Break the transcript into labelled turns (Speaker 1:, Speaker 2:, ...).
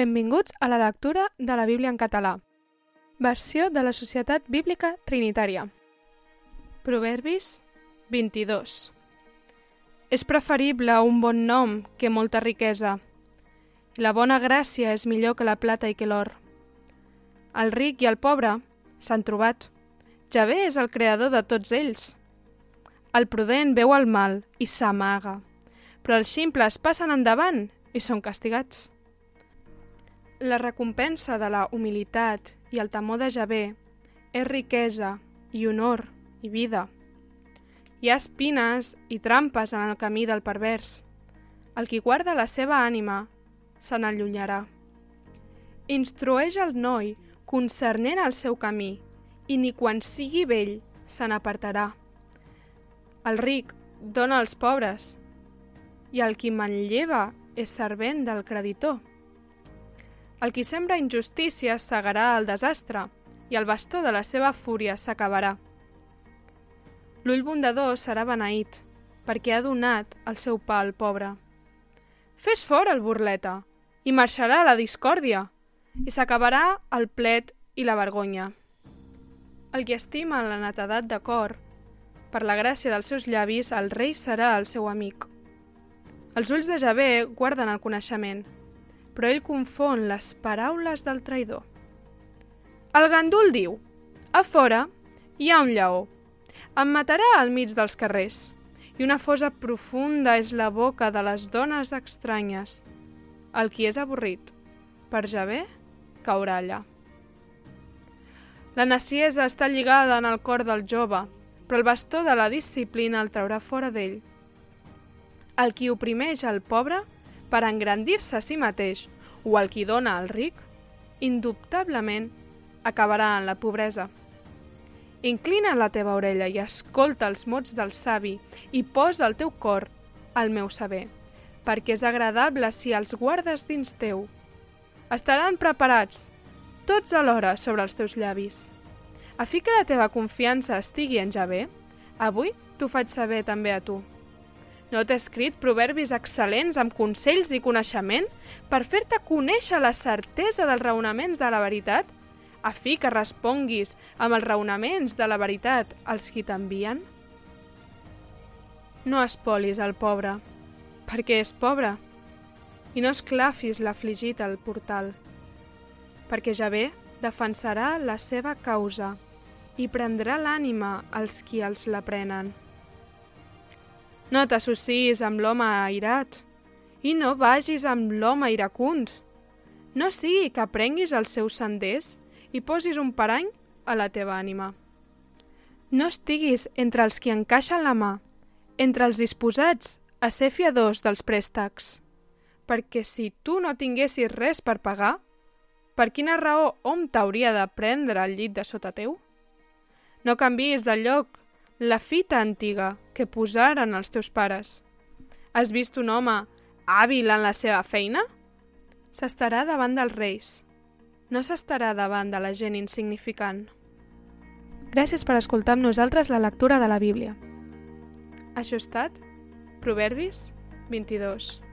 Speaker 1: Benvinguts a la lectura de la Bíblia en català. Versió de la Societat Bíblica Trinitària. Proverbis 22. És preferible un bon nom que molta riquesa. La bona gràcia és millor que la plata i que l'or. El ric i el pobre s'han trobat. Javé és el creador de tots ells. El prudent veu el mal i s'amaga, però els ximples passen endavant i són castigats. La recompensa de la humilitat i el temor de Javé és riquesa i honor i vida. Hi ha espines i trampes en el camí del pervers. El qui guarda la seva ànima se n'allunyarà. Instrueix el noi concernent el seu camí i ni quan sigui vell se n'apartarà. El ric dona als pobres i el qui manlleva és servent del creditor. El qui sembra injustícia segarà el desastre i el bastó de la seva fúria s'acabarà. L'ull bondador serà beneït, perquè ha donat el seu pa al pobre. Fes fora el burleta, i marxarà la discòrdia, i s'acabarà el plet i la vergonya. El qui estima la netedat de cor, per la gràcia dels seus llavis, el rei serà el seu amic. Els ulls de Javé guarden el coneixement, però ell confon les paraules del traïdor. El gandul diu, a fora hi ha un lleó, em matarà al mig dels carrers, i una fosa profunda és la boca de les dones estranyes. El qui és avorrit, per Javé, caurà allà. La naciesa està lligada en el cor del jove, però el bastó de la disciplina el traurà fora d'ell. El qui oprimeix el pobre per engrandir-se a si mateix o el qui dona al ric, indubtablement acabarà en la pobresa. Inclina la teva orella i escolta els mots del savi i posa el teu cor al meu saber, perquè és agradable si els guardes dins teu. Estaran preparats, tots alhora, sobre els teus llavis. A fi que la teva confiança estigui en Javé, avui t'ho faig saber també a tu. No t'he escrit proverbis excel·lents amb consells i coneixement per fer-te conèixer la certesa dels raonaments de la veritat, a fi que responguis amb els raonaments de la veritat als qui t'envien? No espolis el pobre, perquè és pobre, i no esclafis l'afligit al portal, perquè Javé defensarà la seva causa i prendrà l'ànima als qui els la prenen. No t'associs amb l'home airat i no vagis amb l'home iracund. No sigui que aprenguis els seus senders i posis un parany a la teva ànima. No estiguis entre els qui encaixen la mà, entre els disposats a ser fiadors dels préstecs, perquè si tu no tinguessis res per pagar, per quina raó hom t'hauria de prendre el llit de sota teu? No canvis de lloc la fita antiga que posaren els teus pares. Has vist un home hàbil en la seva feina? S'estarà davant dels reis. No s'estarà davant de la gent insignificant. Gràcies per escoltar amb nosaltres la lectura de la Bíblia. Això ha estat Proverbis 22.